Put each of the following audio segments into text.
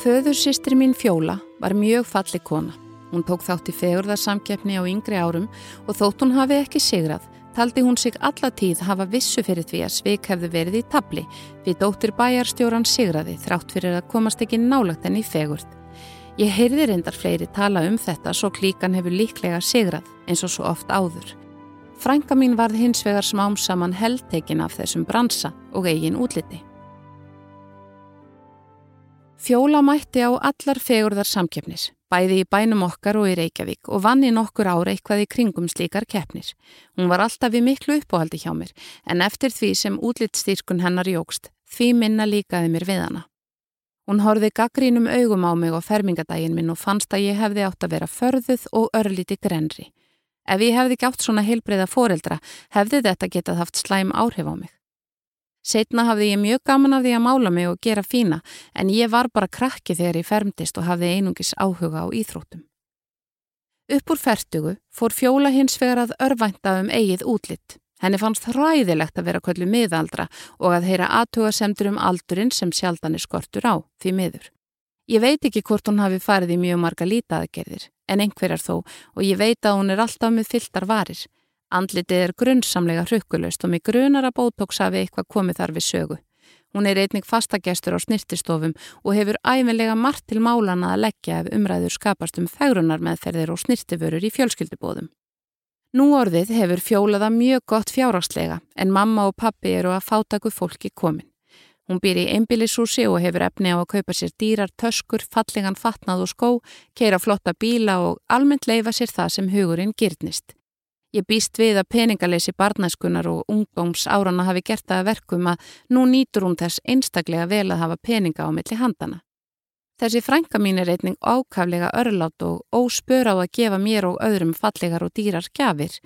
Föður sýstri mín Fjóla var mjög falli kona. Hún tók þátt í fegurðarsamkeppni á yngri árum og þótt hún hafi ekki sigrað, taldi hún sig alla tíð hafa vissu fyrir því að sveik hefði verið í tabli við dóttir bæjarstjóran sigraði þrátt fyrir að komast ekki nálagt enn í fegurð. Ég heyrði reyndar fleiri tala um þetta svo klíkan hefur líklega sigrað eins og svo oft áður. Frænka mín varð hins vegar smám saman heldtekin af þessum bransa og eigin útliti. Fjóla mætti á allar fegurðar samkeppnis, bæði í bænum okkar og í Reykjavík og vann í nokkur ára eitthvað í kringum slíkar keppnis. Hún var alltaf í miklu uppáhaldi hjá mér, en eftir því sem útlitstýrkun hennar jógst, því minna líkaði mér við hana. Hún horfið gaggrínum augum á mig og fermingadaginn minn og fannst að ég hefði átt að vera förðuð og örlíti grenri. Ef ég hefði gátt svona heilbreyða foreldra, hefði þetta getað haft slæm áhrif á mig. Setna hafði ég mjög gaman af því að mála mig og gera fína en ég var bara krakki þegar ég fermtist og hafði einungis áhuga á íþróttum. Upp úr fertugu fór fjóla hins vegar að örvænta um eigið útlitt. Henni fannst hræðilegt að vera kvöldu miðaldra og að heyra aðtuga semtur um aldurinn sem sjaldan er skortur á, því miður. Ég veit ekki hvort hún hafi farið í mjög marga lítaðgerðir, en einhverjar þó og ég veit að hún er alltaf með fylltar varir. Andlitið er grunnsamlega hrukkulust og mig grunar að bótóks hafi eitthvað komið þar við sögu. Hún er einnig fastagestur á snirtistofum og hefur æfinlega margt til málana að leggja ef umræður skapast um fegrunar meðferðir og snirtiförur í fjölskyldubóðum. Nú orðið hefur fjólaða mjög gott fjárhagslega en mamma og pappi eru að fátaku fólki komin. Hún býr í einbílisúsi og hefur efni á að kaupa sér dýrar, töskur, fallingan fatnað og skó, keira flotta bíla og almennt leifa sér það sem hugurinn gyrnist. Ég býst við að peningaleysi barnæskunar og ungdóms árana hafi gert það að verkum að nú nýtur hún þess einstaklega vel að hafa peninga á milli handana. Þessi frænka mín er einning ákaflega örlátt og óspör á að gefa mér og öðrum fallegar og dýrar gjafir.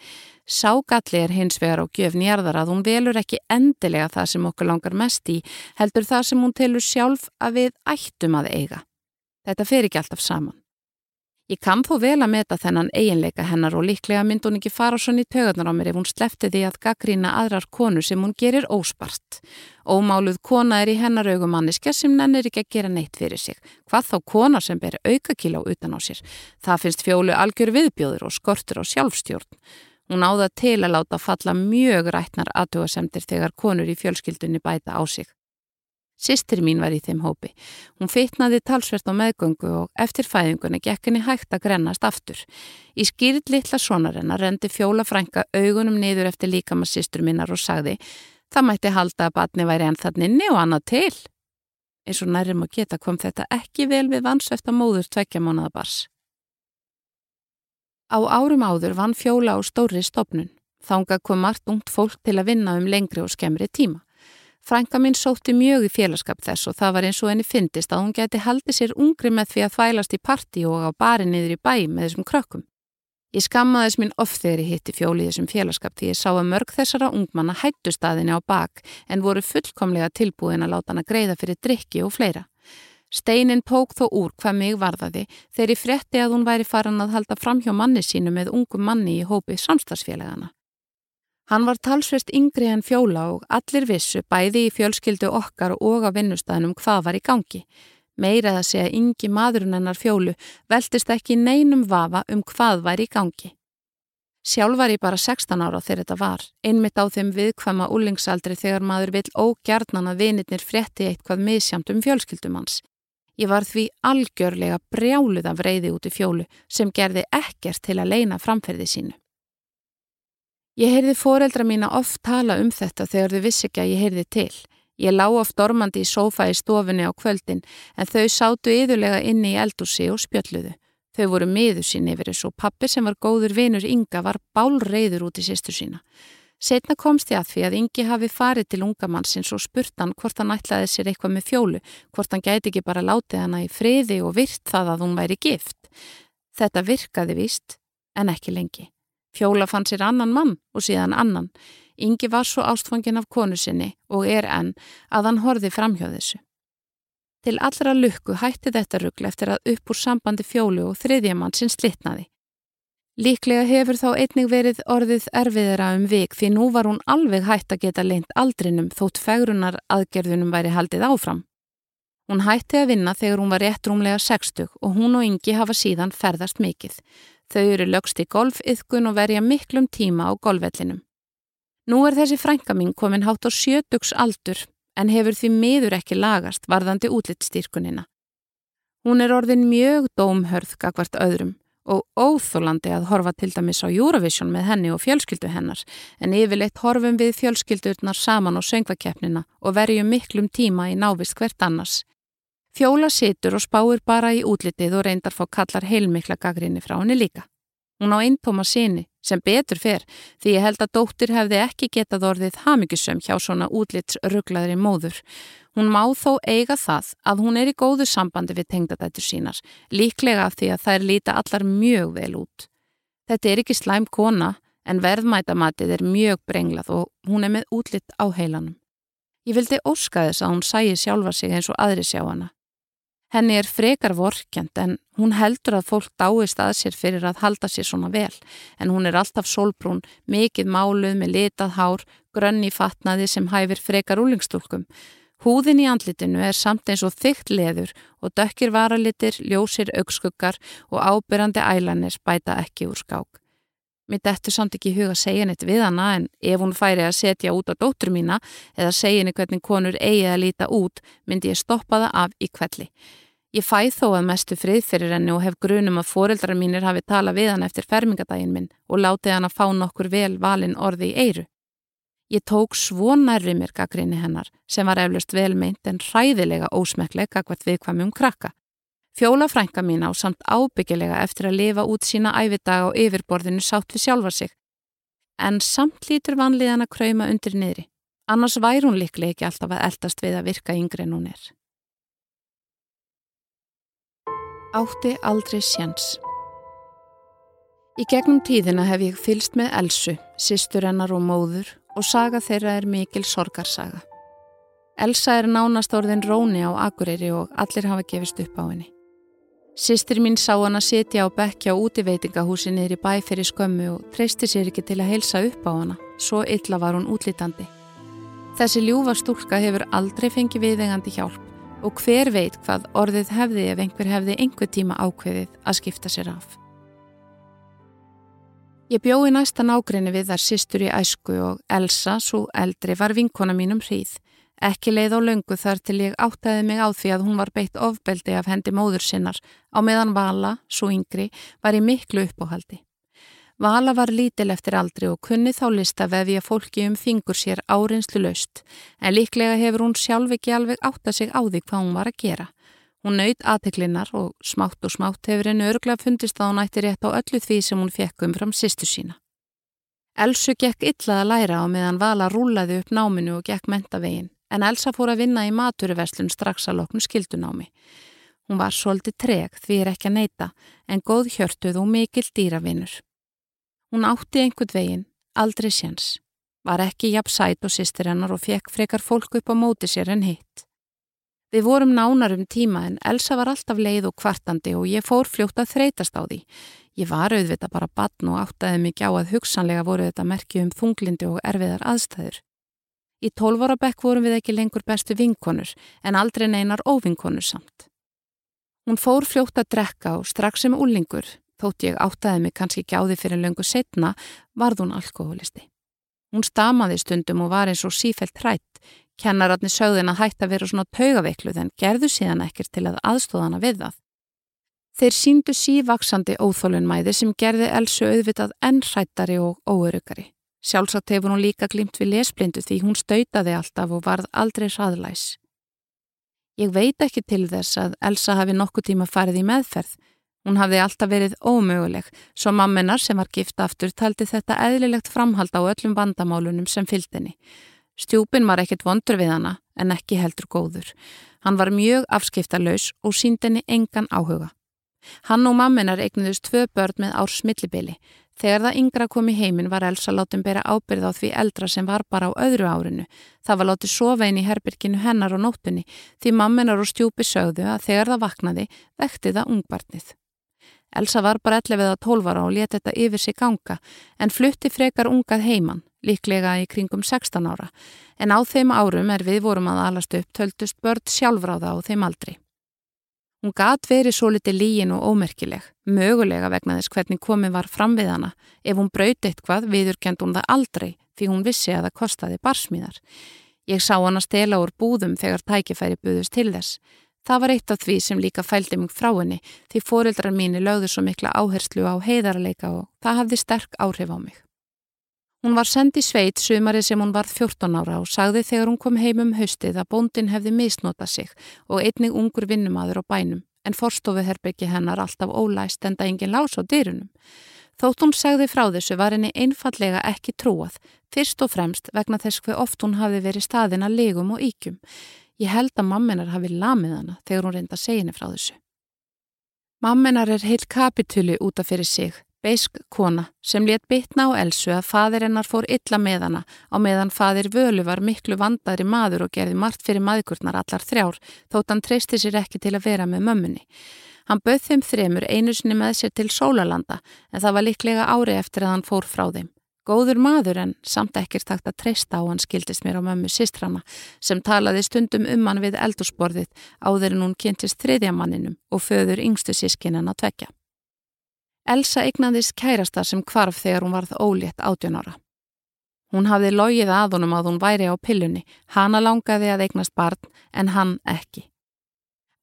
Ságalli er hins vegar á gjöfnjarðar að hún velur ekki endilega það sem okkur langar mest í, heldur það sem hún telur sjálf að við ættum að eiga. Þetta fer ekki alltaf saman. Ég kam þó vel að meta þennan eiginleika hennar og líklega mynd hún ekki fara svona í tögarnar á mér ef hún slefti því að gaggrína aðrar konu sem hún gerir óspart. Ómáluð kona er í hennar augumanniska sem nennir ekki að gera neitt fyrir sig. Hvað þá kona sem ber aukakíla utan á sér? Það finnst fjólu algjör viðbjóður og skortur á sjálfstjórn. Hún áða til að láta falla mjög rætnar aðtugasemtir þegar konur í fjölskyldunni bæta á sig. Sistir mín var í þeim hópi. Hún fitnaði talsvert á meðgöngu og eftir fæðinguna gekk henni hægt að grennast aftur. Í skýrit litla sonarinnar rendi fjóla frænka augunum niður eftir líkama sýstur minnar og sagði það mætti halda að batni væri enn þann inni og annað til. Eins og nærrum að geta kom þetta ekki vel við vansvefta móður tvekja mánuða bars. Á árum áður vann fjóla á stóri stopnun. Þánga kom margt ungt fólk til að vinna um lengri og skemmri tíma. Frænka minn sótti mjög í félagskap þess og það var eins og henni fyndist að hún geti haldið sér ungri með því að þvælast í parti og á bari niður í bæ með þessum krökkum. Ég skammaðis mín oft þegar ég hitti fjóli í þessum félagskap því ég sá að mörg þessara ungmanna hættu staðinni á bak en voru fullkomlega tilbúin að láta hana greiða fyrir drikki og fleira. Steinin tók þó úr hvað mig varðaði þegar ég fretti að hún væri farin að halda fram hjá manni sínu með ungum manni í hópi samstagsfélagana. Hann var talsvist yngri en fjóla og allir vissu bæði í fjölskyldu okkar og á vinnustæðinum hvað var í gangi. Meirað að segja yngi maðurinn hennar fjólu veltist ekki neinum vafa um hvað var í gangi. Sjálf var ég bara 16 ára þegar þetta var, einmitt á þeim viðkvæma úlingsaldri þegar maður vil ógjarnan að vinirnir frétti eitthvað misjamt um fjölskyldum hans. Ég var því algjörlega brjáluð af reyði út í fjólu sem gerði ekkert til að leina framferði sínu. Ég heyrði foreldra mína oft tala um þetta þegar þau vissi ekki að ég heyrði til. Ég lá oft dormandi í sófa í stofunni á kvöldin en þau sátu yðurlega inni í eldúsi og spjölluðu. Þau voru miður sín yfir þessu og pappi sem var góður vinur Inga var bálreiður út í sýstu sína. Setna komst ég að því að Ingi hafi farið til ungamannsins og spurt hann hvort hann ætlaði sér eitthvað með fjólu, hvort hann gæti ekki bara látið hana í friði og virt það að hún væri gift. Þetta virkaði víst, en ekki lengi. Fjóla fann sér annan mann og síðan annan. Ingi var svo ástfangin af konu sinni og er enn að hann horfi framhjóð þessu. Til allra lukku hætti þetta ruggla eftir að upp úr sambandi fjólu og þriðjaman sinn slitnaði. Líklega hefur þá einnig verið orðið erfiðra um vik því nú var hún alveg hætt að geta leint aldrinum þótt fegrunar aðgerðunum væri haldið áfram. Hún hætti að vinna þegar hún var rétt rúmlega 60 og hún og Ingi hafa síðan ferðast mikið. Þau eru lögst í golfiðkun og verja miklum tíma á golfvellinum. Nú er þessi frænka mín komin hátt á sjötugs aldur en hefur því miður ekki lagast varðandi útlitstýrkunina. Hún er orðin mjög dómhörð gagvart öðrum og óþólandi að horfa til dæmis á Eurovision með henni og fjölskyldu hennar en yfirleitt horfum við fjölskyldurnar saman á söngvakeppnina og verjum miklum tíma í návist hvert annars. Fjóla situr og spáir bara í útlitið og reyndar fá kallar heilmikla gaggrinni frá henni líka. Hún á eintóma síni sem betur fer því ég held að dóttir hefði ekki getað orðið hamigisum hjá svona útlitsruglaðri móður Hún má þó eiga það að hún er í góðu sambandi við tengdadættur sínar, líklega af því að þær líta allar mjög vel út. Þetta er ekki slæm kona en verðmætamatið er mjög brenglað og hún er með útlitt á heilanum. Ég vildi óska þess að hún sæi sjálfa sig eins og aðri sjá hana. Henni er frekar vorkjent en hún heldur að fólk dáist að sér fyrir að halda sér svona vel en hún er alltaf solbrún, mikið máluð með litað hár, grönn í fatnaði sem hæfir frekar úlingstúlkum Húðin í andlitinu er samt eins og þygt leður og dökkir varalitir, ljósir augskuggar og ábyrrandi ælanir bæta ekki úr skák. Mér dettur samt ekki huga að segja neitt við hana en ef hún færi að setja út á dóttur mína eða segja henni hvernig konur eigi að líta út myndi ég stoppa það af í kvelli. Ég fæ þó að mestu frið fyrir henni og hef grunum að foreldrar mínir hafi talað við hann eftir fermingadaginn minn og látið hann að fá nokkur vel valin orði í eiru. Ég tók svo nærri mér gaggrinni hennar sem var eflust velmeint en hræðilega ósmekleg gagvart viðkvæmum krakka. Fjóla frænka mín á samt ábyggilega eftir að lifa út sína ævidaga og yfirborðinu sátt við sjálfa sig. En samt lítur vanliðan að krauma undir niðri. Annars væri hún líklega ekki alltaf að eldast við að virka yngre en hún er. Átti aldrei sjans. Í gegnum tíðina hef ég fylst með Elsu, sýstur hennar og móður og saga þeirra er mikil sorgarsaga. Elsa er nánast orðin róni á Akureyri og allir hafa gefist upp á henni. Sistir mín sá hann að sitja á bekja á útiveitingahúsi niður í bæ fyrir skömmu og treysti sér ekki til að heilsa upp á hana, svo illa var hún útlítandi. Þessi ljúfa stúlka hefur aldrei fengið viðvegandi hjálp og hver veit hvað orðið hefði ef einhver hefði einhver tíma ákveðið að skipta sér af. Ég bjóði næsta nágrinni við þar sýstur í æsku og Elsa, svo eldri, var vinkona mínum hríð. Ekki leið á löngu þar til ég áttaði mig á því að hún var beitt ofbeldi af hendi móður sinnar á meðan Vala, svo yngri, var í miklu uppóhaldi. Vala var lítil eftir aldri og kunni þá lista vefi að fólki um fingur sér áreinslu löst en líklega hefur hún sjálf ekki alveg áttað sig á því hvað hún var að gera. Hún naut aðteklinnar og smátt og smátt hefur henni örglega fundist að hún ætti rétt á öllu því sem hún fekk um fram sýstu sína. Elsu gekk illað að læra á meðan Vala rúlaði upp náminu og gekk mentavegin en Elsa fór að vinna í maturiverslun strax að loknu skildunámi. Hún var svolítið treg því er ekki að neyta en góð hjörtuð og mikil dýravinur. Hún átti einhvern veginn, aldrei séns, var ekki jafn sæt og sýstir hennar og fekk frekar fólk upp á móti sér en hitt. Við vorum nánar um tíma en Elsa var alltaf leið og kvartandi og ég fór fljótt að þreytast á því. Ég var auðvita bara batn og áttaði mikið á að hugsanlega voru þetta merkju um þunglindi og erfiðar aðstæður. Í tólvora bekk vorum við ekki lengur bestu vinkonur en aldrei neinar óvinkonur samt. Hún fór fljótt að drekka og strax sem úlingur, þótt ég áttaði mig kannski ekki á því fyrir löngu setna, varð hún alkoholisti. Hún stamaði stundum og var eins og sífælt hrætt, Kennararni sögðin að hætta að vera svona taugaveikluð en gerðu síðan ekkert til að aðstóðana við það. Þeir síndu sívaksandi óþólunmæði sem gerði Elsu auðvitað ennrættari og óörugari. Sjálfsagt hefur hún líka glimt við lesblindu því hún stautaði alltaf og varð aldrei hraðlæs. Ég veit ekki til þess að Elsa hafi nokkuð tíma farið í meðferð. Hún hafði alltaf verið ómöguleg, svo mamminar sem var gift aftur taldi þetta eðlilegt framhald á öllum vandamálunum sem fylgdini. Stjúpin var ekkert vondur við hana, en ekki heldur góður. Hann var mjög afskiptarlaus og síndinni engan áhuga. Hann og mamminar eignuðust tvö börn með árs millibili. Þegar það yngra kom í heiminn var Elsa látum bera ábyrð á því eldra sem var bara á öðru árinu. Það var látið sofa inn í herbyrkinu hennar og nóttunni því mamminar og stjúpi sögðu að þegar það vaknaði vekti það ungbarnið. Elsa var bara 11 eða 12 ára og leti þetta yfir sig ganga en flutti frekar ungað heimann, líklega í kringum 16 ára. En á þeim árum er við vorum að alast upp töldust börn sjálfráða á þeim aldri. Hún gat verið svo liti lígin og ómerkileg, mögulega vegna þess hvernig komið var fram við hana. Ef hún brauti eitthvað viðurkend hún það aldrei því hún vissi að það kostaði barsmíðar. Ég sá hana stela úr búðum þegar tækifæri buðust til þess. Það var eitt af því sem líka fældi mig frá henni því fóreldrar mínu lögðu svo mikla áherslu á heiðarleika og það hafði sterk áhrif á mig. Hún var sendið sveit sumari sem hún varð 14 ára og sagði þegar hún kom heim um haustið að bóndin hefði misnotað sig og einnig ungur vinnumadur á bænum en forstofuherbyggi hennar alltaf ólæst enda engin lás á dyrunum. Þótt hún sagði frá þessu var henni einfallega ekki trúað, fyrst og fremst vegna þess hver oft hún hafi verið staðina legum og íkjum. Ég held að mamminar hafi lamið hana þegar hún reynda að segja henni frá þessu. Mamminar er heil kapituli útaf fyrir sig Beisk kona sem létt bitna á Elsu að fadir hennar fór illa með hana á meðan fadir Völu var miklu vandari maður og gerði margt fyrir maðurkurnar allar þrjár þótt hann treysti sér ekki til að vera með mömmunni. Hann bauð þeim þremur einu sinni með sér til Sólalanda en það var líklega ári eftir að hann fór frá þeim. Góður maður en samt ekkert takt að treysta á hann skildist mér á mömmu sistrana sem talaði stundum um hann við eldursporðið áður en hún kynntist þriðjamanninum og föður yngstu sískinan að tvekja. Elsa eignaðist kærasta sem kvarf þegar hún varð ólétt átjón ára. Hún hafði logið að honum að hún væri á pillunni, hana langaði að eignast barn en hann ekki.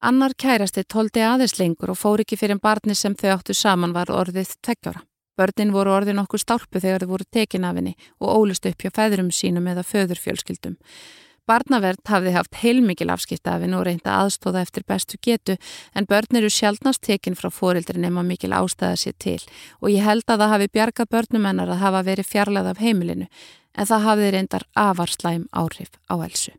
Annar kærasti tóldi aðeins lengur og fór ekki fyrir barni sem þau áttu saman var orðið tveggjára. Börnin voru orðin okkur stálpu þegar þau voru tekin af henni og ólust upp hjá feðrum sínum eða föðurfjölskyldum. Barnavert hafði haft heilmikil afskiptafin og reynda aðstóða eftir bestu getu en börn eru sjálfnast tekin frá fórildri nema mikil ástæða sér til og ég held að það hafi bjarga börnumennar að hafa verið fjarlæð af heimilinu en það hafi reyndar avarslæm áhrif á elsu.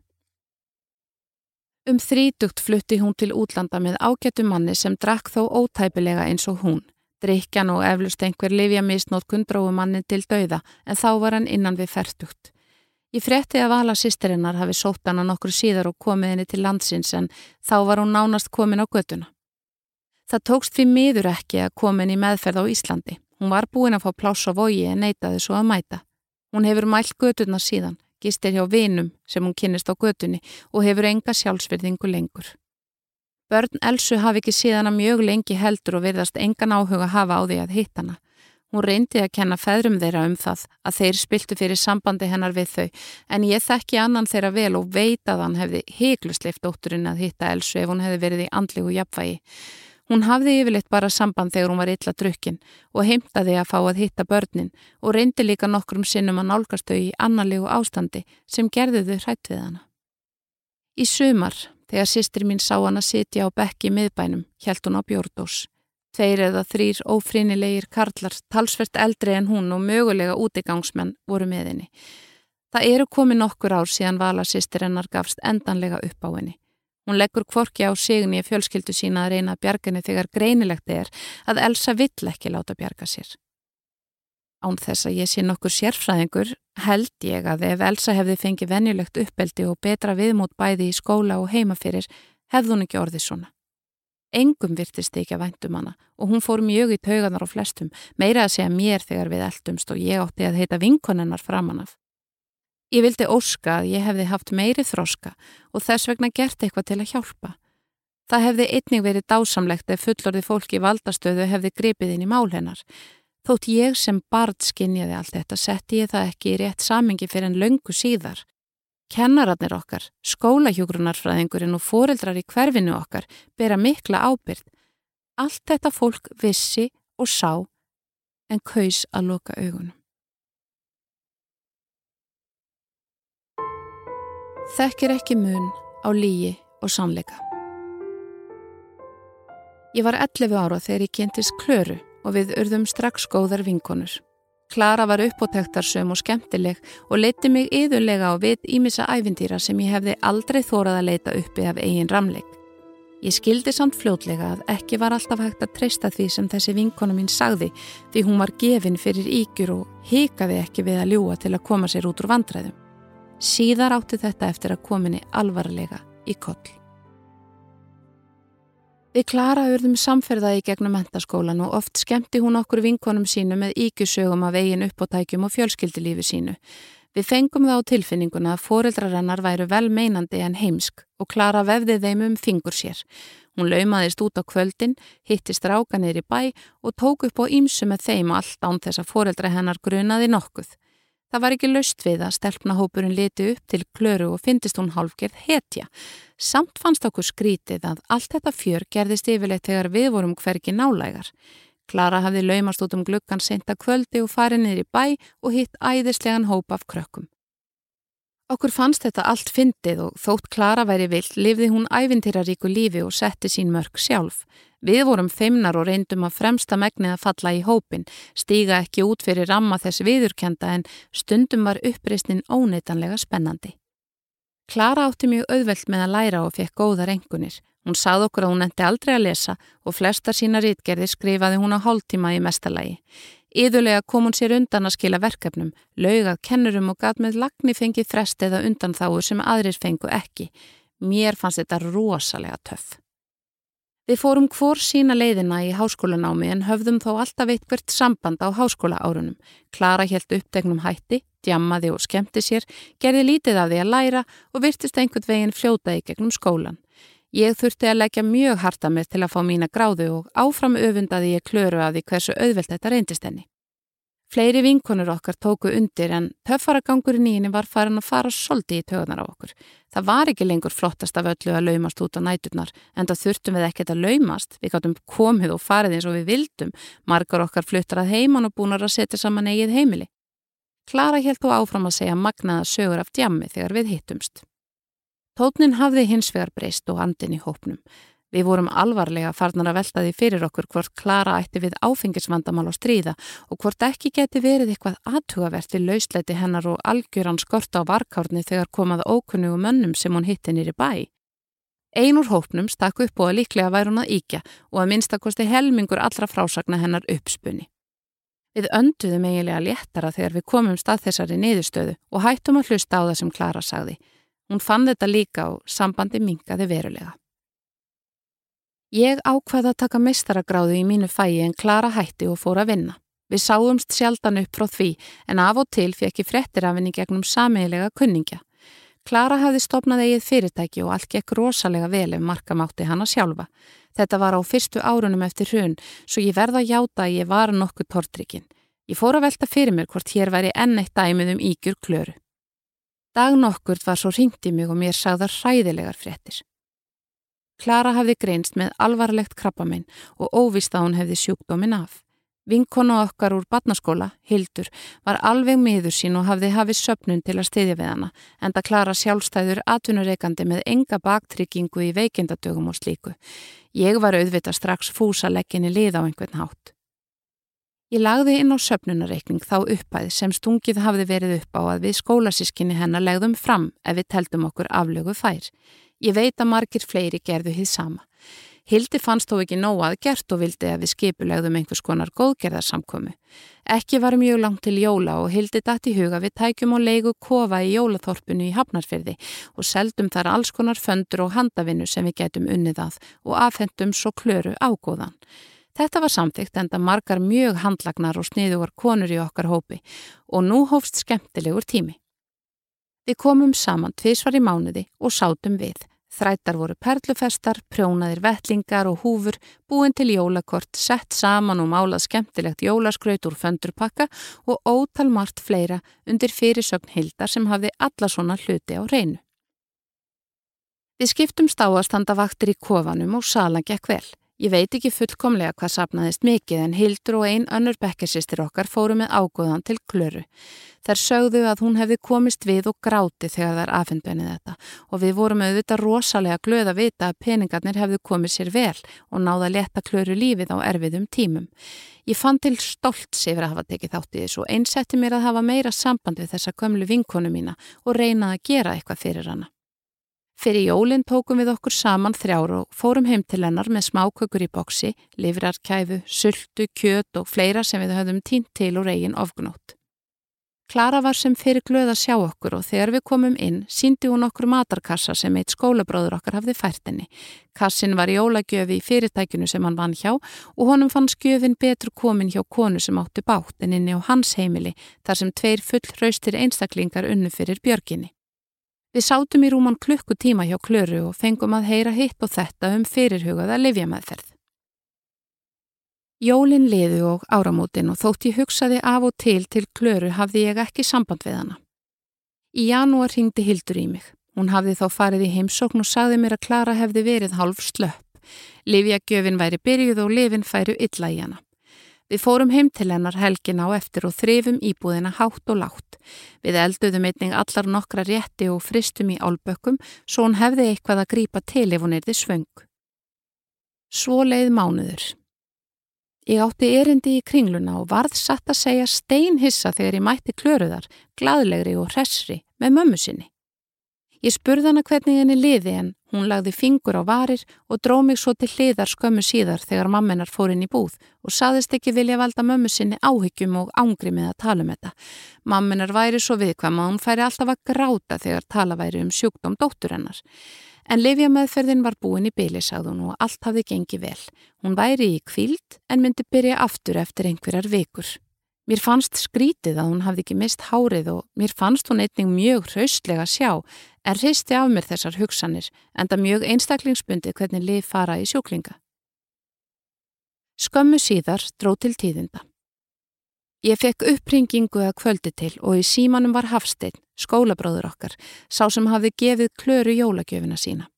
Um þrítugt flutti hún til útlanda með ágættu manni sem drakk þó ótæpilega eins og hún. Drikjan og eflust einhver livja misnótt kundróu manni til dauða en þá var hann innan við færtugt. Ég frétti að vala sýsterinnar hafi sótt hana nokkur síðar og komið henni til landsins en þá var hún nánast komin á göduna. Það tókst fyrir miður ekki að komin í meðferð á Íslandi. Hún var búin að fá pláss á vogi en neytaði svo að mæta. Hún hefur mælt göduna síðan, gistir hjá vinum sem hún kynist á gödunni og hefur enga sjálfsverðingu lengur. Börn Elsu hafi ekki síðan að mjög lengi heldur og verðast engan áhuga hafa á því að hitt hana. Hún reyndi að kenna feðrum þeirra um það að þeir spiltu fyrir sambandi hennar við þau en ég þekki annan þeirra vel og veit að hann hefði heiklusleift dótturinn að hitta Elsu ef hún hefði verið í andlegu jafnvægi. Hún hafði yfirleitt bara samband þegar hún var illa drukkin og heimtaði að fá að hitta börnin og reyndi líka nokkrum sinnum að nálgast þau í annarlegu ástandi sem gerði þau hrætt við hana. Í sumar, þegar sýstir mín sá hann að sitja á bekki miðbænum, hjælt hún á bjórdós. Tveir eða þrýr ófrinilegir karlar, talsvert eldri en hún og mögulega útigangsmenn voru með henni. Það eru komið nokkur ár síðan vala sýstir hennar gafst endanlega upp á henni. Hún leggur kvorki á signi í fjölskyldu sína að reyna að bjarga henni þegar greinilegt er að Elsa vill ekki láta bjarga sér. Án þess að ég sé nokkur sérfræðingur held ég að ef Elsa hefði fengið venjulegt uppeldi og betra viðmút bæði í skóla og heimafyrir hefði hún ekki orðið svona. Engum virtist ekki að væntum hana og hún fór mjög í tauganar á flestum, meira að segja mér þegar við eldumst og ég átti að heita vinkonennar framann af. Ég vildi óska að ég hefði haft meiri þróska og þess vegna gert eitthvað til að hjálpa. Það hefði einnig verið dásamlegt ef fullorði fólki valdastöðu hefði gripið inn í mál hennar. Þótt ég sem barð skinjaði allt þetta setti ég það ekki í rétt samingi fyrir en löngu síðar. Kennararnir okkar, skólahjógrunarfræðingurinn og foreldrar í hverfinu okkar bera mikla ábyrð. Allt þetta fólk vissi og sá en kaus að loka augunum. Þekkir ekki mun á lígi og sannleika. Ég var 11 ára þegar ég kynntist Klöru og við urðum strax góðar vinkonur. Klara var uppóttektarsum og skemmtileg og leiti mig yðurlega á vit ímissa æfintýra sem ég hefði aldrei þórað að leita uppi af eigin ramleik. Ég skildi samt fljótlega að ekki var alltaf hægt að treysta því sem þessi vinkona mín sagði því hún var gefin fyrir ígjur og hikaði ekki við að ljúa til að koma sér út úr vandræðum. Síðar átti þetta eftir að kominni alvarlega í koll. Við Klara urðum samferðaði gegnum mentaskólan og oft skemmti hún okkur vinkonum sínu með íkjusögum af eigin uppóttækjum og fjölskyldilífi sínu. Við fengum það á tilfinninguna að foreldrarennar væru vel meinandi en heimsk og Klara vefði þeim um fingur sér. Hún laumaðist út á kvöldin, hittist ráka niður í bæ og tók upp á ímsu með þeim allt án þess að foreldra hennar grunaði nokkuð. Það var ekki löst við að stelpnahópurinn leti upp til klöru og fyndist hún hálfgerð hetja. Samt fannst okkur skrítið að allt þetta fjör gerðist yfirleitt þegar við vorum hverki nálægar. Klara hafði laumast út um glukkan senta kvöldi og farið niður í bæ og hitt æðislegan hóp af krökkum. Okkur fannst þetta allt fyndið og þótt Klara væri vill lifði hún ævintýraríku lífi og setti sín mörg sjálf. Við vorum feimnar og reyndum að fremsta megnið að falla í hópin, stíga ekki út fyrir ramma þess viðurkenda en stundum var uppreysnin óneitanlega spennandi. Klara átti mjög auðvelt með að læra og fekk góðar engunir. Hún sað okkur að hún endi aldrei að lesa og flesta sína rítgerði skrifaði hún á hálftíma í mestalagi. Íðulega kom hún sér undan að skila verkefnum, laugað kennurum og gat með lagni fengið frest eða undan þáur sem aðrir fengu ekki. Mér fannst þetta rosalega töff. Við fórum hvor sína leiðina í háskólanámi en höfðum þó alltaf eitthvert samband á háskóla árunum. Klara helt uppdegnum hætti, djammaði og skemmti sér, gerði lítið af því að læra og virtist einhvern veginn fljóta í gegnum skólan. Ég þurfti að leggja mjög harta mér til að fá mína gráðu og áfram öfundaði ég klöru að því hversu auðvelt þetta reyndist henni. Fleiri vinkonur okkar tóku undir en töffaragangurinn í henni var farin að fara soldi í tögunar á okkur. Það var ekki lengur flottast af öllu að laumast út á næturnar en það þurftum við ekkert að laumast. Við gáttum komið og farið eins og við vildum. Margar okkar fluttar að heiman og búnar að setja saman eigið heimili. Klara helt og áfram að segja magnaða sögur af djammi þegar við hittumst. Tótnin hafði hins vegar breyst og andin í hópnum. Við vorum alvarlega farnar að velta því fyrir okkur hvort Klara ætti við áfengisvandamál og stríða og hvort ekki geti verið eitthvað aðtugavert við lausleiti hennar og algjöran skort á varkárni þegar komað ókunnugu mönnum sem hún hitti nýri bæ. Einur hópnum stakk upp og að líklega væri hún að íkja og að minnstakosti helmingur allra frásagna hennar uppspunni. Við önduðum eiginlega léttara þegar við komum stað þessari niðurstöðu og hættum að hlusta á það sem Klara sagði. Hún fann þetta líka og sambandi mingaði verulega. Ég ákvaði að taka meistaragráðu í mínu fæi en klara hætti og fór að vinna. Við sáumst sjaldan upp frá því en af og til fekk ég frettir af henni gegnum sameilega kunningja. Klara hafði stopnað eigið fyrirtæki og allt gekk rosalega vel ef markamátti hana sjálfa. Þetta var á fyrstu árunum eftir hrun svo ég verða að játa að ég var nokkuð tortrikinn. Ég fór að velta fyrir mér hvort hér væri enn eitt dæmið um ígjur klöru. Dag nokkurt var svo ringt í mig og mér sagðar hræðilegar frettir. Klara hafði greinst með alvarlegt krabbaminn og óvist að hún hefði sjúkdómin af. Vinkonu okkar úr batnaskóla, Hildur, var alveg miður sín og hafði hafið söpnun til að stiðja við hana, en það klara sjálfstæður atvinnureikandi með enga baktryggingu í veikindadögum og slíku. Ég var auðvita strax fúsalegginni lið á einhvern hátt. Ég lagði inn á söpnunareikning þá uppæð sem stungið hafði verið upp á að við skólasískinni hennar legðum fram ef við teldum okkur aflögu fær. Ég veit að margir fleiri gerðu hið sama. Hildi fannst þó ekki nóg að gert og vildi að við skipulegðum einhvers konar góðgerðarsamkomi. Ekki var mjög langt til jóla og Hildi dætt í huga við tækjum og leiku kofa í jólaþorpunu í Hafnarfyrði og seldum þar alls konar föndur og handavinnu sem við getum unnið að og afhendum svo klöru ágóðan. Þetta var samþygt enda margar mjög handlagnar og sniðugar konur í okkar hópi og nú hófst skemmtilegur tími. Við komum saman tvísvar í mánuði og sátum við. Þrættar voru perlufestar, prjónaðir vettlingar og húfur, búin til jólakort, sett saman og málað skemmtilegt jólaskraut úr föndurpakka og ótal margt fleira undir fyrirsögn hildar sem hafði alla svona hluti á reynu. Við skiptum stáastandavaktir í kofanum og salan gekk vel. Ég veit ekki fullkomlega hvað sapnaðist mikið en Hildur og ein önnur bekkesistir okkar fóru með ágóðan til klöru. Þær sögðu að hún hefði komist við og gráti þegar þær afhengbennið þetta og við vorum auðvitað rosalega glöð að vita að peningarnir hefðu komið sér vel og náða að leta klöru lífið á erfiðum tímum. Ég fann til stolt sefur að hafa tekið þátt í þessu og einsetti mér að hafa meira samband við þessa gömlu vinkonu mína og reyna að gera eitthvað fyrir hana. Fyrir jólinn tókum við okkur saman þrjár og fórum heim til hennar með smákökur í boksi, livrarkæfu, sultu, kjöt og fleira sem við höfðum tínt til úr eigin ofgnót. Klara var sem fyrir glöð að sjá okkur og þegar við komum inn síndi hún okkur matarkassa sem eitt skólabróður okkar hafði fært henni. Kassin var jólagjöfi í fyrirtækinu sem hann vann hjá og honum fann skjöfin betur komin hjá konu sem átti bátt en inni á hans heimili þar sem tveir full hraustir einstaklingar unnu fyrir björginni. Við sátum í rúman klukkutíma hjá Klöru og fengum að heyra hitt og þetta um fyrirhugaða livjamaðferð. Jólin liðu og áramótin og þótt ég hugsaði af og til til Klöru hafði ég ekki samband við hana. Í janúar hingdi Hildur í mig. Hún hafði þá farið í heimsókn og sagði mér að Klara hefði verið halv slöpp. Livjagjöfin væri byrjuð og lifin færu illa í hana. Við fórum heim til hennar helgin á eftir og þrifum íbúðina hátt og látt. Við elduðum einning allar nokkra rétti og fristum í álbökkum svo hún hefði eitthvað að grípa til ef hún erði svöng. Svo leið mánuður. Ég átti erindi í kringluna og varð satt að segja steinhissa þegar ég mætti klöruðar, gladlegri og hressri með mömmu sinni. Ég spurði hana hvernig henni liði en hún lagði fingur á varir og dró mig svo til hliðar skömmu síðar þegar mammenar fór inn í búð og saðist ekki vilja valda mömmu sinni áhyggjum og ángri með að tala um þetta. Mammenar væri svo viðkvæm að hún færi alltaf að gráta þegar tala væri um sjúkdóm dóttur hennar. En Livja meðferðin var búin í byli, sagði hún og allt hafði gengið vel. Hún væri í kvíld en myndi byrja aftur eftir einhverjar vikur. Mér fannst skrítið að hún hafði ekki mist hárið og mér fannst hún einning mjög hraustlega sjá en hristi af mér þessar hugsanir en það mjög einstaklingsbundi hvernig lið fara í sjúklinga. Skömmu síðar dró til tíðinda. Ég fekk uppringingu að kvöldi til og í símanum var Hafstein, skólabróður okkar, sá sem hafði gefið klöru jólagjöfina sína.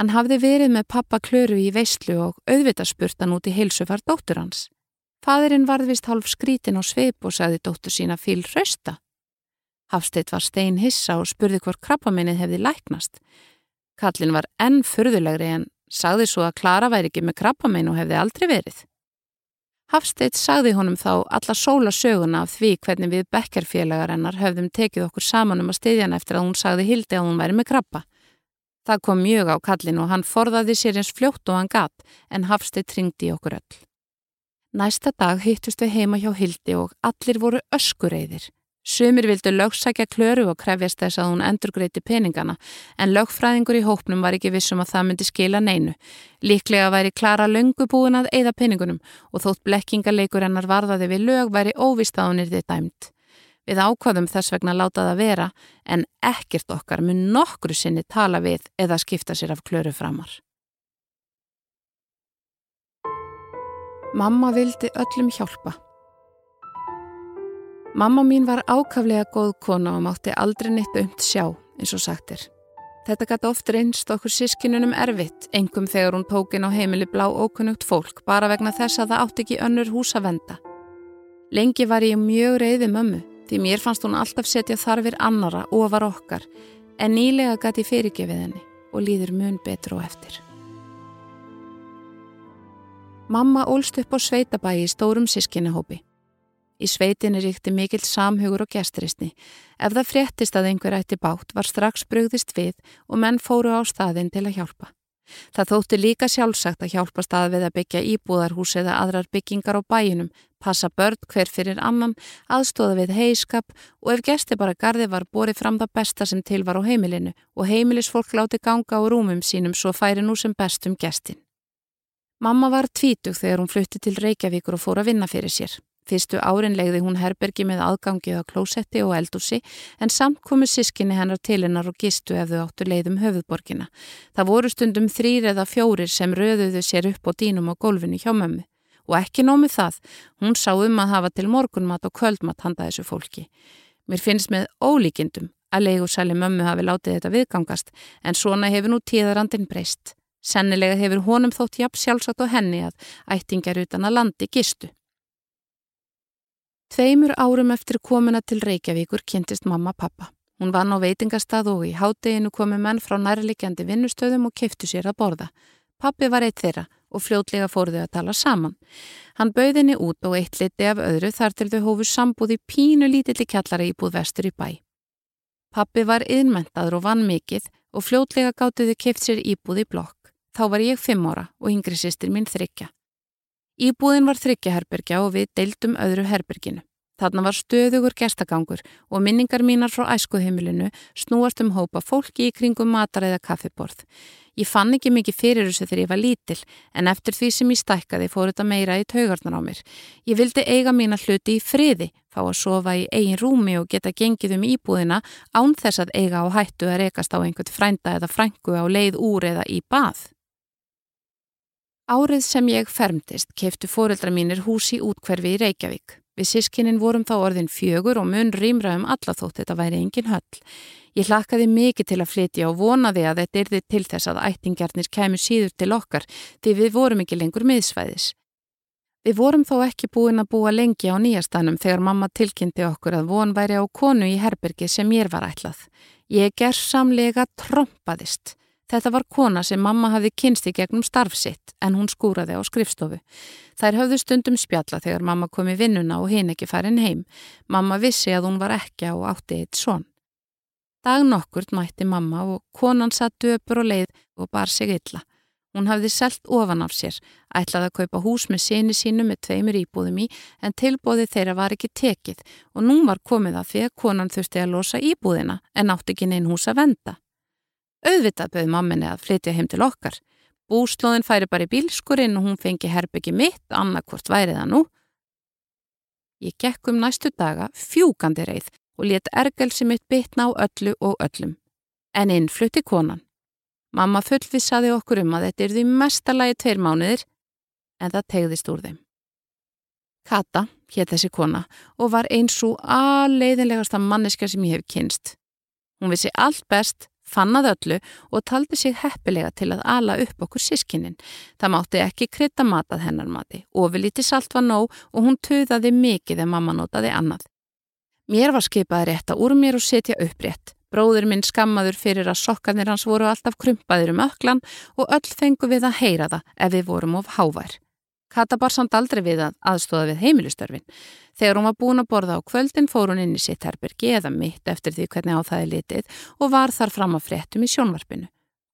Hann hafði verið með pappa klöru í veistlu og auðvitað spurt hann út í heilsufar dóttur hans. Fadurinn varðvist hálf skrítin á sveip og sagði dóttur sína fíl hrausta. Hafsteitt var stein hissa og spurði hvort krabbaminnið hefði læknast. Kallin var enn furðulegri en sagði svo að Klara væri ekki með krabbaminn og hefði aldrei verið. Hafsteitt sagði honum þá alla sóla söguna af því hvernig við bekkerfélagar hennar höfðum tekið okkur saman um að styðja hann eftir að hún sagði hildi að hún væri með krabba. Það kom mjög á kallin og hann forðaði sér eins fljótt og hann gatt en Hafsteitt ringdi okkur öll. Næsta dag hittust við heima hjá Hildi og allir voru öskureiðir. Sumir vildu lögsækja klöru og krefjast þess að hún endurgreiti peningana en lögfræðingur í hópnum var ekki vissum að það myndi skila neinu. Líklega væri Klara löngu búin að eigða peningunum og þótt blekkingarleikur hennar varðaði við lög væri óvist að hún er þið dæmt. Við ákvaðum þess vegna láta það vera en ekkert okkar mun nokkru sinni tala við eða skipta sér af klöru framar. Mamma vildi öllum hjálpa. Mamma mín var ákaflega góð kona og mátti aldrei neitt umt sjá, eins og sagtir. Þetta gæti oft reynst okkur sískinunum erfitt, engum þegar hún tókin á heimili blá ókunnugt fólk, bara vegna þess að það átti ekki önnur hús að venda. Lengi var ég mjög reyði mömmu, því mér fannst hún alltaf setja þarfir annara og var okkar, en nýlega gæti fyrirgefið henni og líður mun betur og eftir. Mamma ólst upp á sveitabæi í stórum sískinahópi. Í sveitinni ríkti mikill samhugur og gesturistni. Ef það fréttist að einhver ætti bátt var strax brugðist við og menn fóru á staðin til að hjálpa. Það þótti líka sjálfsagt að hjálpa stað við að byggja íbúðarhús eða aðrar byggingar á bæinum, passa börn hver fyrir annan, aðstóða við heiskap og ef gesti bara gardi var borið fram það besta sem til var á heimilinu og heimilisfólk láti ganga á rúmum sínum svo færi nú sem bestum gestin. Mamma var tvítug þegar hún flutti til Reykjavíkur og fór að vinna fyrir sér. Fyrstu árin legði hún herbergi með aðgangið á klósetti og eldúsi en samt komu sískinni hennar til hennar og gistu ef þau áttu leiðum höfuðborgina. Það voru stundum þrýr eða fjórir sem röðuðu sér upp á dínum á gólfinu hjá mömmu. Og ekki nómið það, hún sá um að hafa til morgunmat og kvöldmat handa þessu fólki. Mér finnst með ólíkindum að leigursæli mömmu hafi látið þetta viðgangast en svona hefur nú tíðarandin breyst. Sennilega hefur honum þótt jafn sjálfsagt og henni að ættingar utan að landi gistu. Tveimur árum eftir komuna til Reykjavíkur kynntist mamma pappa. Hún vann á veitingastað og í hádeginu komu menn frá nærlikjandi vinnustöðum og kiftu sér að borða. Pappi var eitt þeirra og fljótlega fóruðu að tala saman. Hann bauð henni út og eitt liti af öðru þar til þau hófu sambúð í pínu lítilli kjallara íbúð vestur í bæ. Pappi var yðnmentaður og vann mikill og fljótlega gáttuðu kift sér íbúð í blokk. Þá var ég fimm ára og yngri sýstir mín þryggja. Íbúðin var þryggjaherbergja og við deildum öðru herberginu. Þarna var stöðugur gestagangur og minningar mínar frá æskuheimilinu snúast um hópa fólki í kringum matar eða kaffiborð. Ég fann ekki mikið fyrir þessu þegar ég var lítil en eftir því sem ég stækkaði fór þetta meira í taugarnar á mér. Ég vildi eiga mína hluti í friði, fá að sofa í eigin rúmi og geta gengið um íbúðina án þess að eiga á hættu að rekast á einhvern frænda eða frængu á leið úr eða í bað. Árið sem ég fermtist keftu fóreldra mínir hús í útkverfi í Reykjavík. Við sískinin vorum þá orðin fjögur og mun rýmra um alla þótt þetta væri engin höll. Ég hlakkaði mikið til að flytja og vonaði að þetta yrði til þess að ættingjarnir kemur síður til okkar því við vorum ekki lengur miðsvæðis. Við vorum þó ekki búin að búa lengi á nýjastanum þegar mamma tilkynnti okkur að von væri á konu í herbergi sem ég var ætlað. Ég gerðsamlega trompaðist. Þetta var kona sem mamma hafði kynst í gegnum starfsitt en hún skúraði á skrifstofu. Þær höfðu stundum spjalla þegar mamma kom í vinnuna og hinn ekki farin heim. Mamma vissi að hún var ekki á átti eitt són. Dag nokkurt mætti mamma og konan satt döpur og leið og bar sig illa. Hún hafði selt ofan af sér, ætlaði að kaupa hús með síni sínu með tveimur íbúðum í en tilbóði þeirra var ekki tekið og nú var komið að því að konan þurfti að losa íbúðina en átti ekki neinn hús að venda. Auðvitað bauð mamminni að flytja heim til okkar. Búslóðin færi bara í bílskurinn og hún fengi herbyggi mitt, annarkvort væri það nú. Ég gekk um næstu daga fjúkandi reið og let ergelsi mitt bitna á öllu og öllum. En inn flutti konan. Mamma fullvissaði okkur um að þetta er því mestalagi tveir mánuðir en það tegðist úr þeim. Kata hétt þessi kona og var eins og aðleiðinlegasta manneska sem ég hef kynst. Hún vissi allt best fannað öllu og taldi sig heppilega til að ala upp okkur sískinin. Það mátti ekki krytta matað hennar mati. Ofilíti salt var nóg og hún töðaði mikið en mamma notaði annað. Mér var skipað rétt að úr mér og setja upprétt. Bróður minn skammaður fyrir að sokkanir hans voru alltaf krumpaðir um öklan og öll fengu við að heyra það ef við vorum of hávær. Kata bar samt aldrei við að aðstóða við heimilistörfin. Þegar hún var búin að borða á kvöldin fór hún inn í sitt herbergi eða mitt eftir því hvernig á það er litið og var þar fram að fréttum í sjónvarpinu.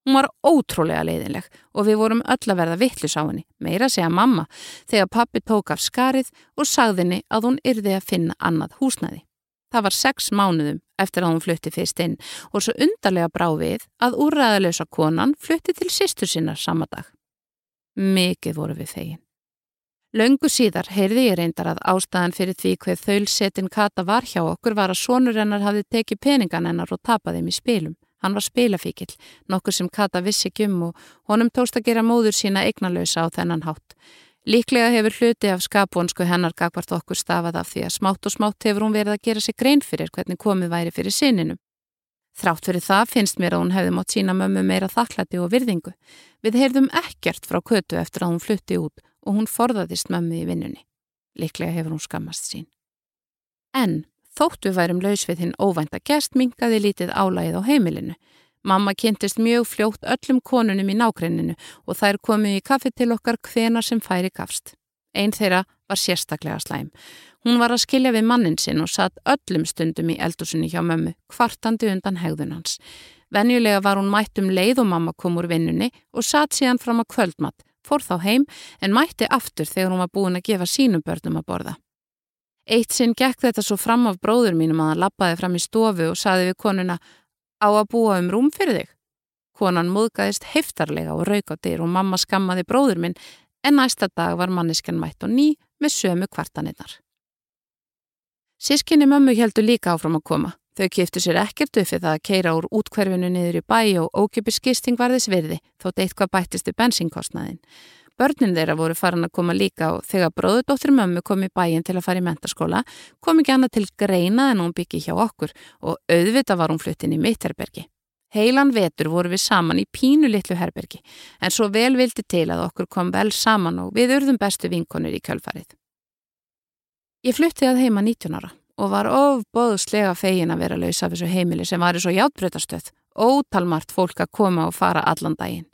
Hún var ótrúlega leiðinleg og við vorum öll að verða vittlis á henni, meira segja mamma, þegar pappi tók af skarið og sagðinni að hún yrði að finna annað húsnæði. Það var sex mánuðum eftir að hún flutti fyrst inn og svo undarlega brá við að úrræðalösa konan flutti til sýstur sinnar sama dag. Mikið voru við þegin. Laungu síðar heyrði ég reyndar að ástæðan fyrir því hver þaulsetin Kata var hjá okkur var að sonur hennar hafði tekið peningan hennar og tapaði þeim í spilum. Hann var spilafíkil, nokkur sem Kata vissi ekki um og honum tókst að gera móður sína eignalösa á þennan hátt. Líklega hefur hluti af skapvonsku hennar gagvart okkur stafað af því að smátt og smátt hefur hún verið að gera sig grein fyrir hvernig komið væri fyrir sininum. Þrátt fyrir það finnst mér að hún hefði mótt sína mömmu meira þakklæti og virðingu. Við heyrðum ekkert frá kötu eftir að hún flutti út og hún forðaðist mömmu í vinnunni. Liklega hefur hún skammast sín. En þóttu værum laus við hinn óvænta gest mingaði lítið álægið á heimilinu. Mamma kynntist mjög fljótt öllum konunum í nákrenninu og þær komið í kaffi til okkar hvena sem færi gafst. Einn þeirra var sérstaklega slæm. Hún var að skilja við mannin sinn og satt öllum stundum í eldursunni hjá mömmu, kvartandi undan hegðun hans. Venjulega var hún mætt um leið og mamma kom úr vinnunni og satt síðan fram að kvöldmatt fór þá heim en mætti aftur þegar hún var búin að gefa sínum börnum að borða. Eitt sinn gekk þetta svo fram af bróður mínum að hann lappaði fram í stofu og saði við konuna á að búa um rúm fyrir þig. Konan múðgæðist heftarlega og rauk á dyr og mamma skammaði bróður minn en næsta dag var manniskan mætt og ný með sömu kvartanirnar. Sískinni mömmu heldur líka áfram að koma. Þau kiftu sér ekkert uppið það að keira úr útkverfinu niður í bæ og ókipis gisting var þess virði þótt eitthvað bættist í bensinkostnaðin. Börnin þeirra voru farin að koma líka og þegar bróðudóttir mömmu kom í bæin til að fara í mentaskóla kom ekki annað til greina en hún byggi hjá okkur og auðvita var hún fluttin í Mitterbergi. Heilan vetur voru við saman í pínu litlu herbergi en svo vel vildi til að okkur kom vel saman og við urðum bestu vinkonir í kjölfarið. Ég flutti að heima 19 ára og var ofbóðslega fegin að vera laus af þessu heimili sem var í svo játbreytastöð, ótalmart fólk að koma og fara allan daginn.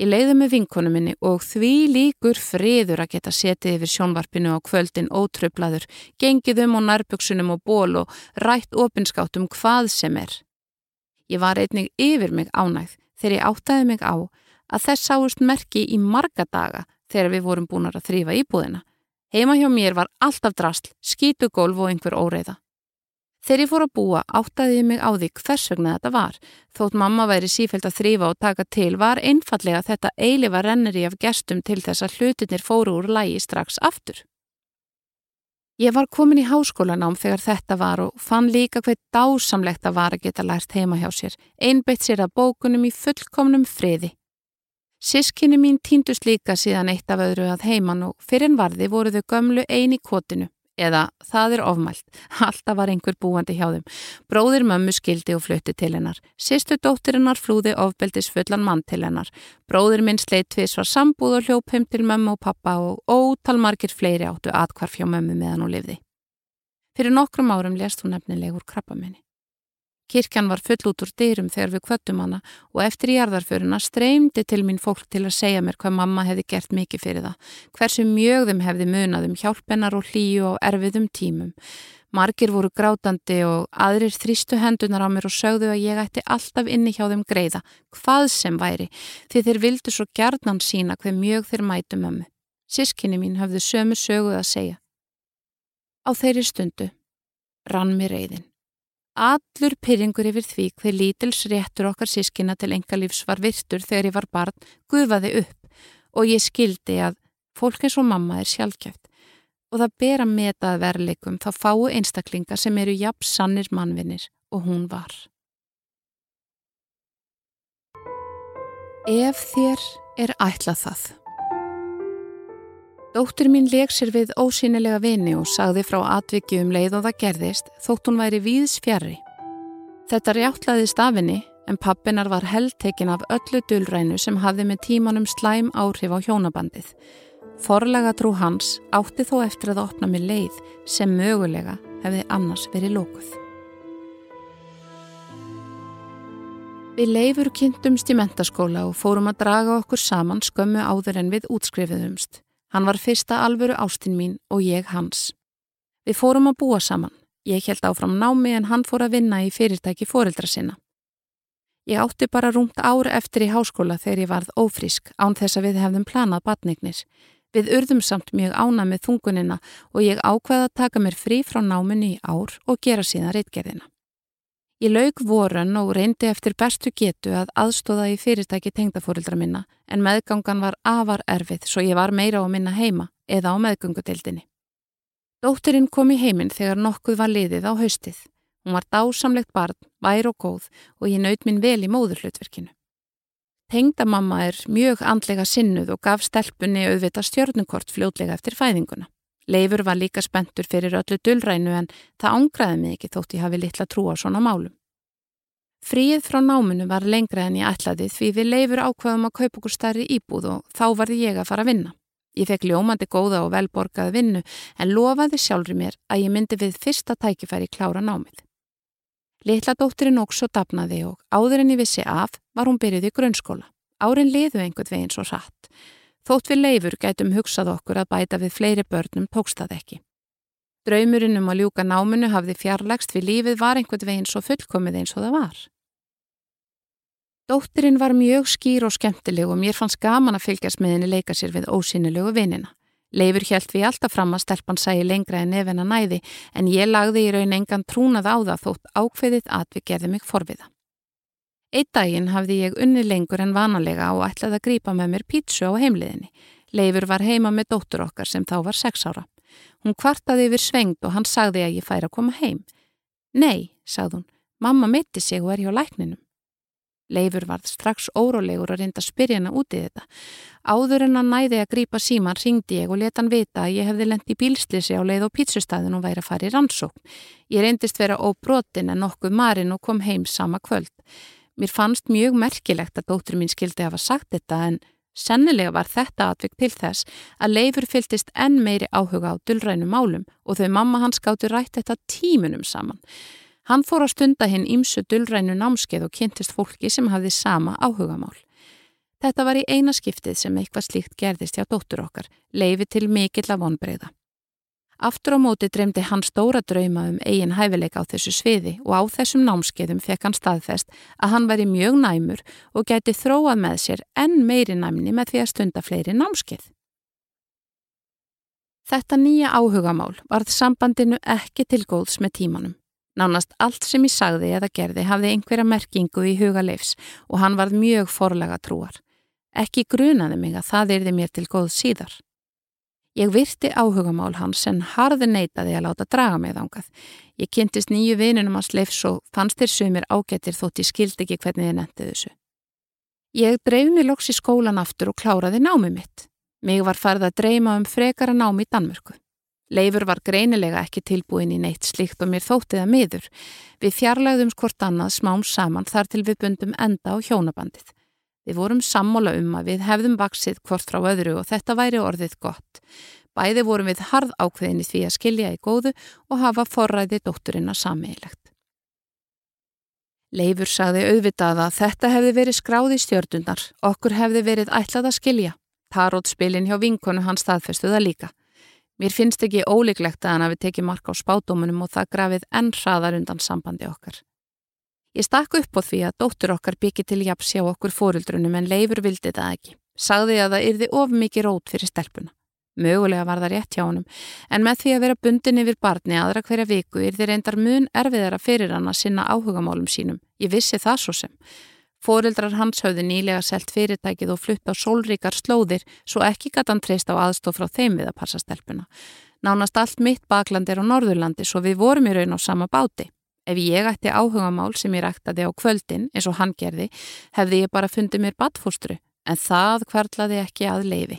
Ég leiði með vinkonu minni og því líkur friður að geta setið yfir sjónvarpinu á kvöldin ótröflaður, gengið um á nærbuksunum og ból og rætt opinskátt um hvað sem er. Ég var einnig yfir mig ánægð þegar ég áttaði mig á að þess sáust merki í marga daga þegar við vorum búin að þrýfa íbúðina. Heima hjá mér var alltaf drasl, skítugólf og einhver óreiða. Þegar ég fór að búa áttaði ég mig á því hvers vegna þetta var. Þótt mamma væri sífælt að þrýfa og taka til var einfallega þetta eilifa renneri af gestum til þess að hlutinir fóru úr lægi strax aftur. Ég var komin í háskólanám þegar þetta var og fann líka hvað dásamlegt að var að geta lært heima hjá sér, einbeitt sér að bókunum í fullkomnum friði. Sískinni mín týndust líka síðan eitt af öðru að heiman og fyrir en varði voru þau gömlu eini kotinu eða það er ofmælt, alltaf var einhver búandi hjá þeim. Bróðir mömmu skildi og flutti til hennar. Sýstu dóttirinnar flúði ofbeldis fullan mann til hennar. Bróðir minn sleitt tvis var sambúð og hljóp heim til mömmu og pappa og ótalmargir fleiri áttu atkvarf hjá mömmu meðan hún lifði. Fyrir nokkrum árum lest hún nefnilegur krabbamenni. Kirkjan var full út úr dyrum þegar við kvöttum hana og eftir jarðarföruna streymdi til mín fólk til að segja mér hvað mamma hefði gert mikið fyrir það, hversu mjög þeim hefði munað um hjálpennar og hlýju og erfiðum tímum. Margir voru grátandi og aðrir þrýstu hendunar á mér og sögðu að ég ætti alltaf inni hjá þeim greiða, hvað sem væri, því þeir vildu svo gjarnan sína hver mjög þeir mætu mömmu. Sískinni mín hafði sömu söguð að segja. Á þeirri stundu rann mér reyðin. Allur pyrringur yfir því hver lítils réttur okkar sískina til engalífs var virtur þegar ég var barn gufaði upp og ég skildi að fólk eins og mamma er sjálfkjöft og það ber að meta að verleikum þá fáu einstaklinga sem eru jafn sannir mannvinnir og hún var. Ef þér er ætlað það. Dóttur mín leik sér við ósynilega vini og sagði frá atviki um leið og það gerðist þótt hún væri víðs fjari. Þetta rjáttlaði stafinni en pappinar var heldtekin af öllu dulrænu sem hafði með tímanum slæm áhrif á hjónabandið. Forlega trú hans átti þó eftir að opna með leið sem mögulega hefði annars verið lókuð. Við leifur kynntumst í mentaskóla og fórum að draga okkur saman skömmu áður en við útskrifiðumst. Hann var fyrsta alvöru ástinn mín og ég hans. Við fórum að búa saman. Ég held áfram námi en hann fór að vinna í fyrirtæki fóreldra sinna. Ég átti bara rúmt ár eftir í háskóla þegar ég varð ófrísk án þess að við hefðum planað batningnis. Við urðum samt mjög ána með þungunina og ég ákveða að taka mér frí frá náminni í ár og gera síðan reitgerðina. Ég laug vorun og reyndi eftir bestu getu að aðstóða í fyrirtæki tengdafórildra minna en meðgangan var afar erfið svo ég var meira á minna heima eða á meðgöngudeildinni. Dótturinn kom í heiminn þegar nokkuð var liðið á haustið. Hún var dásamlegt barn, vær og góð og ég naut minn vel í móðurhlutverkinu. Tengdamamma er mjög andlega sinnuð og gaf stelpunni auðvita stjórnukort fljótlega eftir fæðinguna. Leifur var líka spentur fyrir öllu dullrænu en það ángraði mig ekki þótt ég hafi litla trú á svona málum. Fríð frá náminu var lengra en ég ætlaði því við leifur ákvaðum að kaupa okkur starri íbúð og þá varði ég að fara að vinna. Ég fekk ljómandi góða og velborgaði vinnu en lofaði sjálfur mér að ég myndi við fyrsta tækifæri klára námið. Litla dóttirinn óks og dapnaði og áður en ég vissi af var hún byrjuð í grunnskóla. Árin liðu einhvern veginn svo satt. Þótt við leifur gætum hugsað okkur að bæta við fleiri börnum tókst það ekki. Draumurinn um að ljúka náminu hafði fjarlægst við lífið var einhvern veginn svo fullkomið eins og það var. Dóttirinn var mjög skýr og skemmtileg og mér fannst gaman að fylgjast með henni leika sér við ósynilegu vinina. Leifur hjælt við alltaf fram að stelpann sæi lengra en ef henn að næði en ég lagði í raun engan trúnað á það þótt ákveðið að við gerðum mig forviða. Eitt daginn hafði ég unni lengur en vanalega og ætlaði að grípa með mér pítsu á heimliðinni. Leifur var heima með dóttur okkar sem þá var sex ára. Hún kvartaði yfir svengt og hann sagði að ég færi að koma heim. Nei, sagði hún, mamma mitti sig og er hjá lækninum. Leifur varð strax órólegur og reynda að spyrja hana út í þetta. Áður en hann næði að grípa síman ringdi ég og leta hann vita að ég hefði lendi bílslisi á leið á pítsustæðin og væri að fara í rannsókn. Ég reyndist vera óbrotin en nokkuð marinn og kom heim sama kvöld. Mér fannst mjög merkilegt að dóttur mín skildi hafa sagt þetta en sennilega var þetta atvik til þess að Leifur fyltist enn meiri áhuga á dullrænum málum og þau mamma hans gáttu rætt þetta tímunum saman. Hann fór að stunda hinn ímsu dullrænu námskeið og kynntist fólki sem hafði sama áhugamál. Þetta var í eina skiptið sem eitthvað slíkt gerðist hjá dóttur okkar, leifi til mikill af vonbreyða. Aftur á móti dreymdi hann stóra drauma um eigin hæfileika á þessu sviði og á þessum námskeiðum fekk hann staðfest að hann væri mjög næmur og geti þróað með sér enn meiri næmni með því að stunda fleiri námskeið. Þetta nýja áhugamál varð sambandinu ekki til góðs með tímanum. Nánast allt sem ég sagði eða gerði hafði einhverja merkingu í huga leifs og hann varð mjög forlega trúar. Ekki grunaði mig að það erði mér til góð síðar. Ég virti áhugamál hans en harði neytaði að láta draga mig þángað. Ég kynntist nýju vinunum hans leifs og fannst þér sumir ágættir þótt ég skildi ekki hvernig þið netti þessu. Ég dreif mig loks í skólan aftur og kláraði námi mitt. Mig var farið að dreyma um frekara námi í Danmörku. Leifur var greinilega ekki tilbúin í neitt slíkt og mér þóttið að miður. Við fjarlægðum skort annað smám saman þar til við bundum enda á hjónabandið. Við vorum sammála um að við hefðum vaksið hvort frá öðru og þetta væri orðið gott. Bæði vorum við harð ákveðinni því að skilja í góðu og hafa forræði dótturina sammeilegt. Leifur sagði auðvitað að þetta hefði verið skráð í stjördunar, okkur hefði verið ætlað að skilja. Tarótspilin hjá vinkonu hann staðfestuða líka. Mér finnst ekki ólíklegt að hann hafi tekið mark á spátómunum og það grafið enn hraðar undan sambandi okkar. Ég stakk upp á því að dóttur okkar byggi til japs hjá okkur fóruldrunum en leifur vildi það ekki. Sagði að það yrði of mikið rót fyrir stelpuna. Mögulega var það rétt hjá honum, en með því að vera bundin yfir barni aðra hverja viku þeir endar mun erfiðara fyrir hann að sinna áhugamálum sínum. Ég vissi það svo sem. Fóreldrar hans höfðu nýlega selt fyrirtækið og flutt á sólríkar slóðir svo ekki gæti hann treyst á aðstof frá þeim við að passa stelpuna. Nánast allt mitt bakland er á Norðurlandi svo við vorum í raun á sama báti. Ef ég ætti áhugamál sem ég ræktaði á kvöldin eins og hann gerði, hefði ég bara fundið mér badfóstru, en það hverlaði ekki að leifi.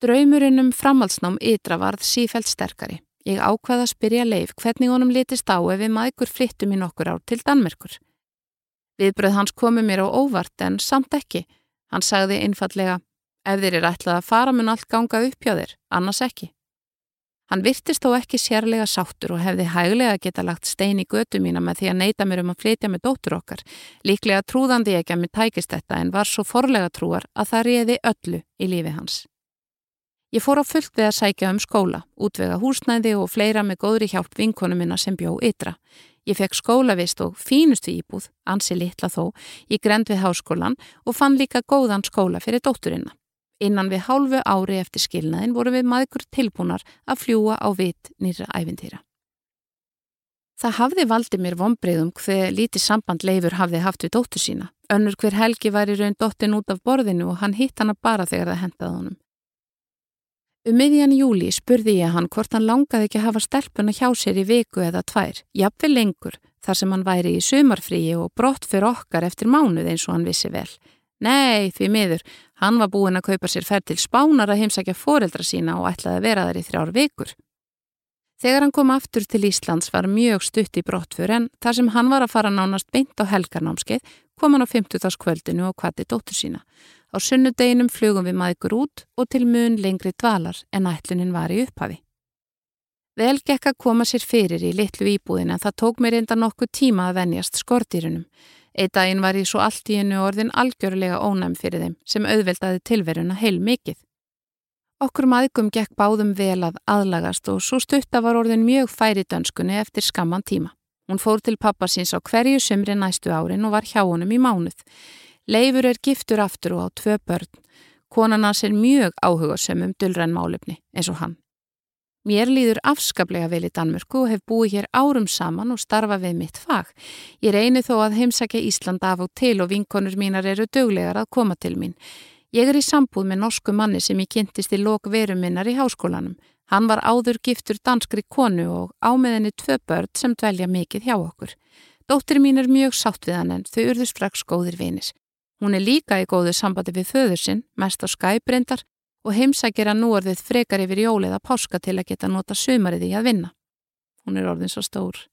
Draumurinn um framhaldsnám ytra varð sífælt sterkari. Ég ákvaða að spyrja leif hvernig honum litist á ef við maður flyttum í nokkur ár til Danmerkur. Viðbröð hans komi mér á óvart en samt ekki. Hann sagði einfallega, ef þeir eru ætlað að fara mun allt ganga upp hjá þér, annars ekki. Hann virtist þó ekki sérlega sáttur og hefði hæglega geta lagt stein í götu mína með því að neyta mér um að flytja með dóttur okkar. Líklega trúðandi ekki að mér tækist þetta en var svo forlega trúar að það réði öllu í lífi hans. Ég fór á fullt við að sækja um skóla, útvega húsnæði og fleira með góðri hjálp vinkonu minna sem bjó ytra. Ég fekk skólavist og fínustu íbúð, ansi litla þó, í grend við háskólan og fann líka góðan skóla fyrir dótturinna. Innan við hálfu ári eftir skilnaðin voru við maður tilbúnar að fljúa á vit nýra æfintýra. Það hafði valdi mér vonbreyðum hver lítið samband leifur hafði haft við dóttu sína. Önnur hver helgi væri raun dóttin út af borðinu og hann hitt hana bara þegar það hendaði honum. Um miðjan júli spurði ég hann hvort hann langaði ekki að hafa stelpuna hjá sér í viku eða tvær, jafnveg lengur, þar sem hann væri í sumarfríi og brott fyrir okkar eftir mánuð eins og hann vissi vel. Nei, því miður, hann var búinn að kaupa sér færð til spánar að heimsækja foreldra sína og ætlaði að vera þar í þrjár vikur. Þegar hann kom aftur til Íslands var mjög stutt í brottfur en þar sem hann var að fara nánast beint á helgarnámskeið kom hann á 50. kvöldinu og kvatti dóttur sína. Á sunnudeginum flugum við maður út og til mun lengri dvalar en ætlunin var í upphafi. Vel gekk að koma sér fyrir í litlu íbúðin en það tók mér enda nokkuð tíma að venjast skortýrunum. Eitt daginn var ég svo allt í hennu orðin algjörlega ónæm fyrir þeim sem auðveldaði tilveruna heil mikið. Okkur maðgum gekk báðum vel að aðlagast og svo stutta var orðin mjög færi dönskunni eftir skamman tíma. Hún fór til pappa síns á hverju sumri næstu árin og var hjá honum í mánuð. Leifur er giftur aftur og á tvö börn. Konan hans er mjög áhuga sömum dullrenn málefni eins og hann. Mér líður afskaplega vel í Danmörku og hef búið hér árum saman og starfa við mitt fag. Ég reyni þó að heimsækja Ísland af og til og vinkonur mínar eru döglegar að koma til mín. Ég er í sambúð með norsku manni sem ég kynntist í lok verum minnar í háskólanum. Hann var áður giftur danskri konu og ámiðinni tvö börn sem dvelja mikið hjá okkur. Dóttir mín er mjög sátt við hann en þau urðu strax góðir vinis. Hún er líka í góðu sambandi við föður sinn, mest á skæbrindar og heimsækir að nú orðið frekar yfir jólið að páska til að geta nota sumarið í að vinna. Hún er orðin svo stór.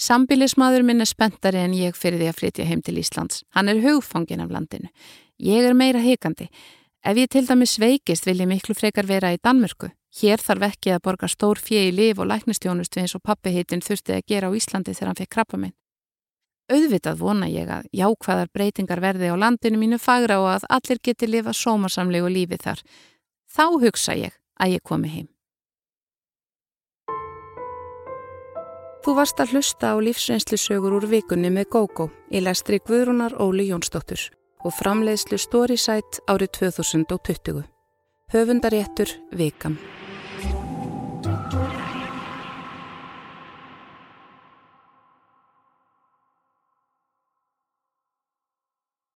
Sambilismadur minn er spenntari en ég fyrir því að flytja heim til Íslands. Hann er hugfangin af landinu. Ég er meira heikandi. Ef ég til dæmis veikist vil ég miklu frekar vera í Danmörku. Hér þarf ekki að borga stór í liv og læknistjónust við eins og pappi heitin þurfti að gera á Íslandi þegar hann fekk krabba minn. Auðvitað vona ég að jákvæðar breytingar verði á landinu mínu fagra og að allir geti lifa sómarsamlegu lífi þar. Þá hugsa ég að ég komi heim. Þú varst að hlusta á lífsreynslusögur úr vikunni með GóGó í lestri Guðrúnar Óli Jónsdóttur og framleiðslu Storysight árið 2020. Höfundaréttur Vikan.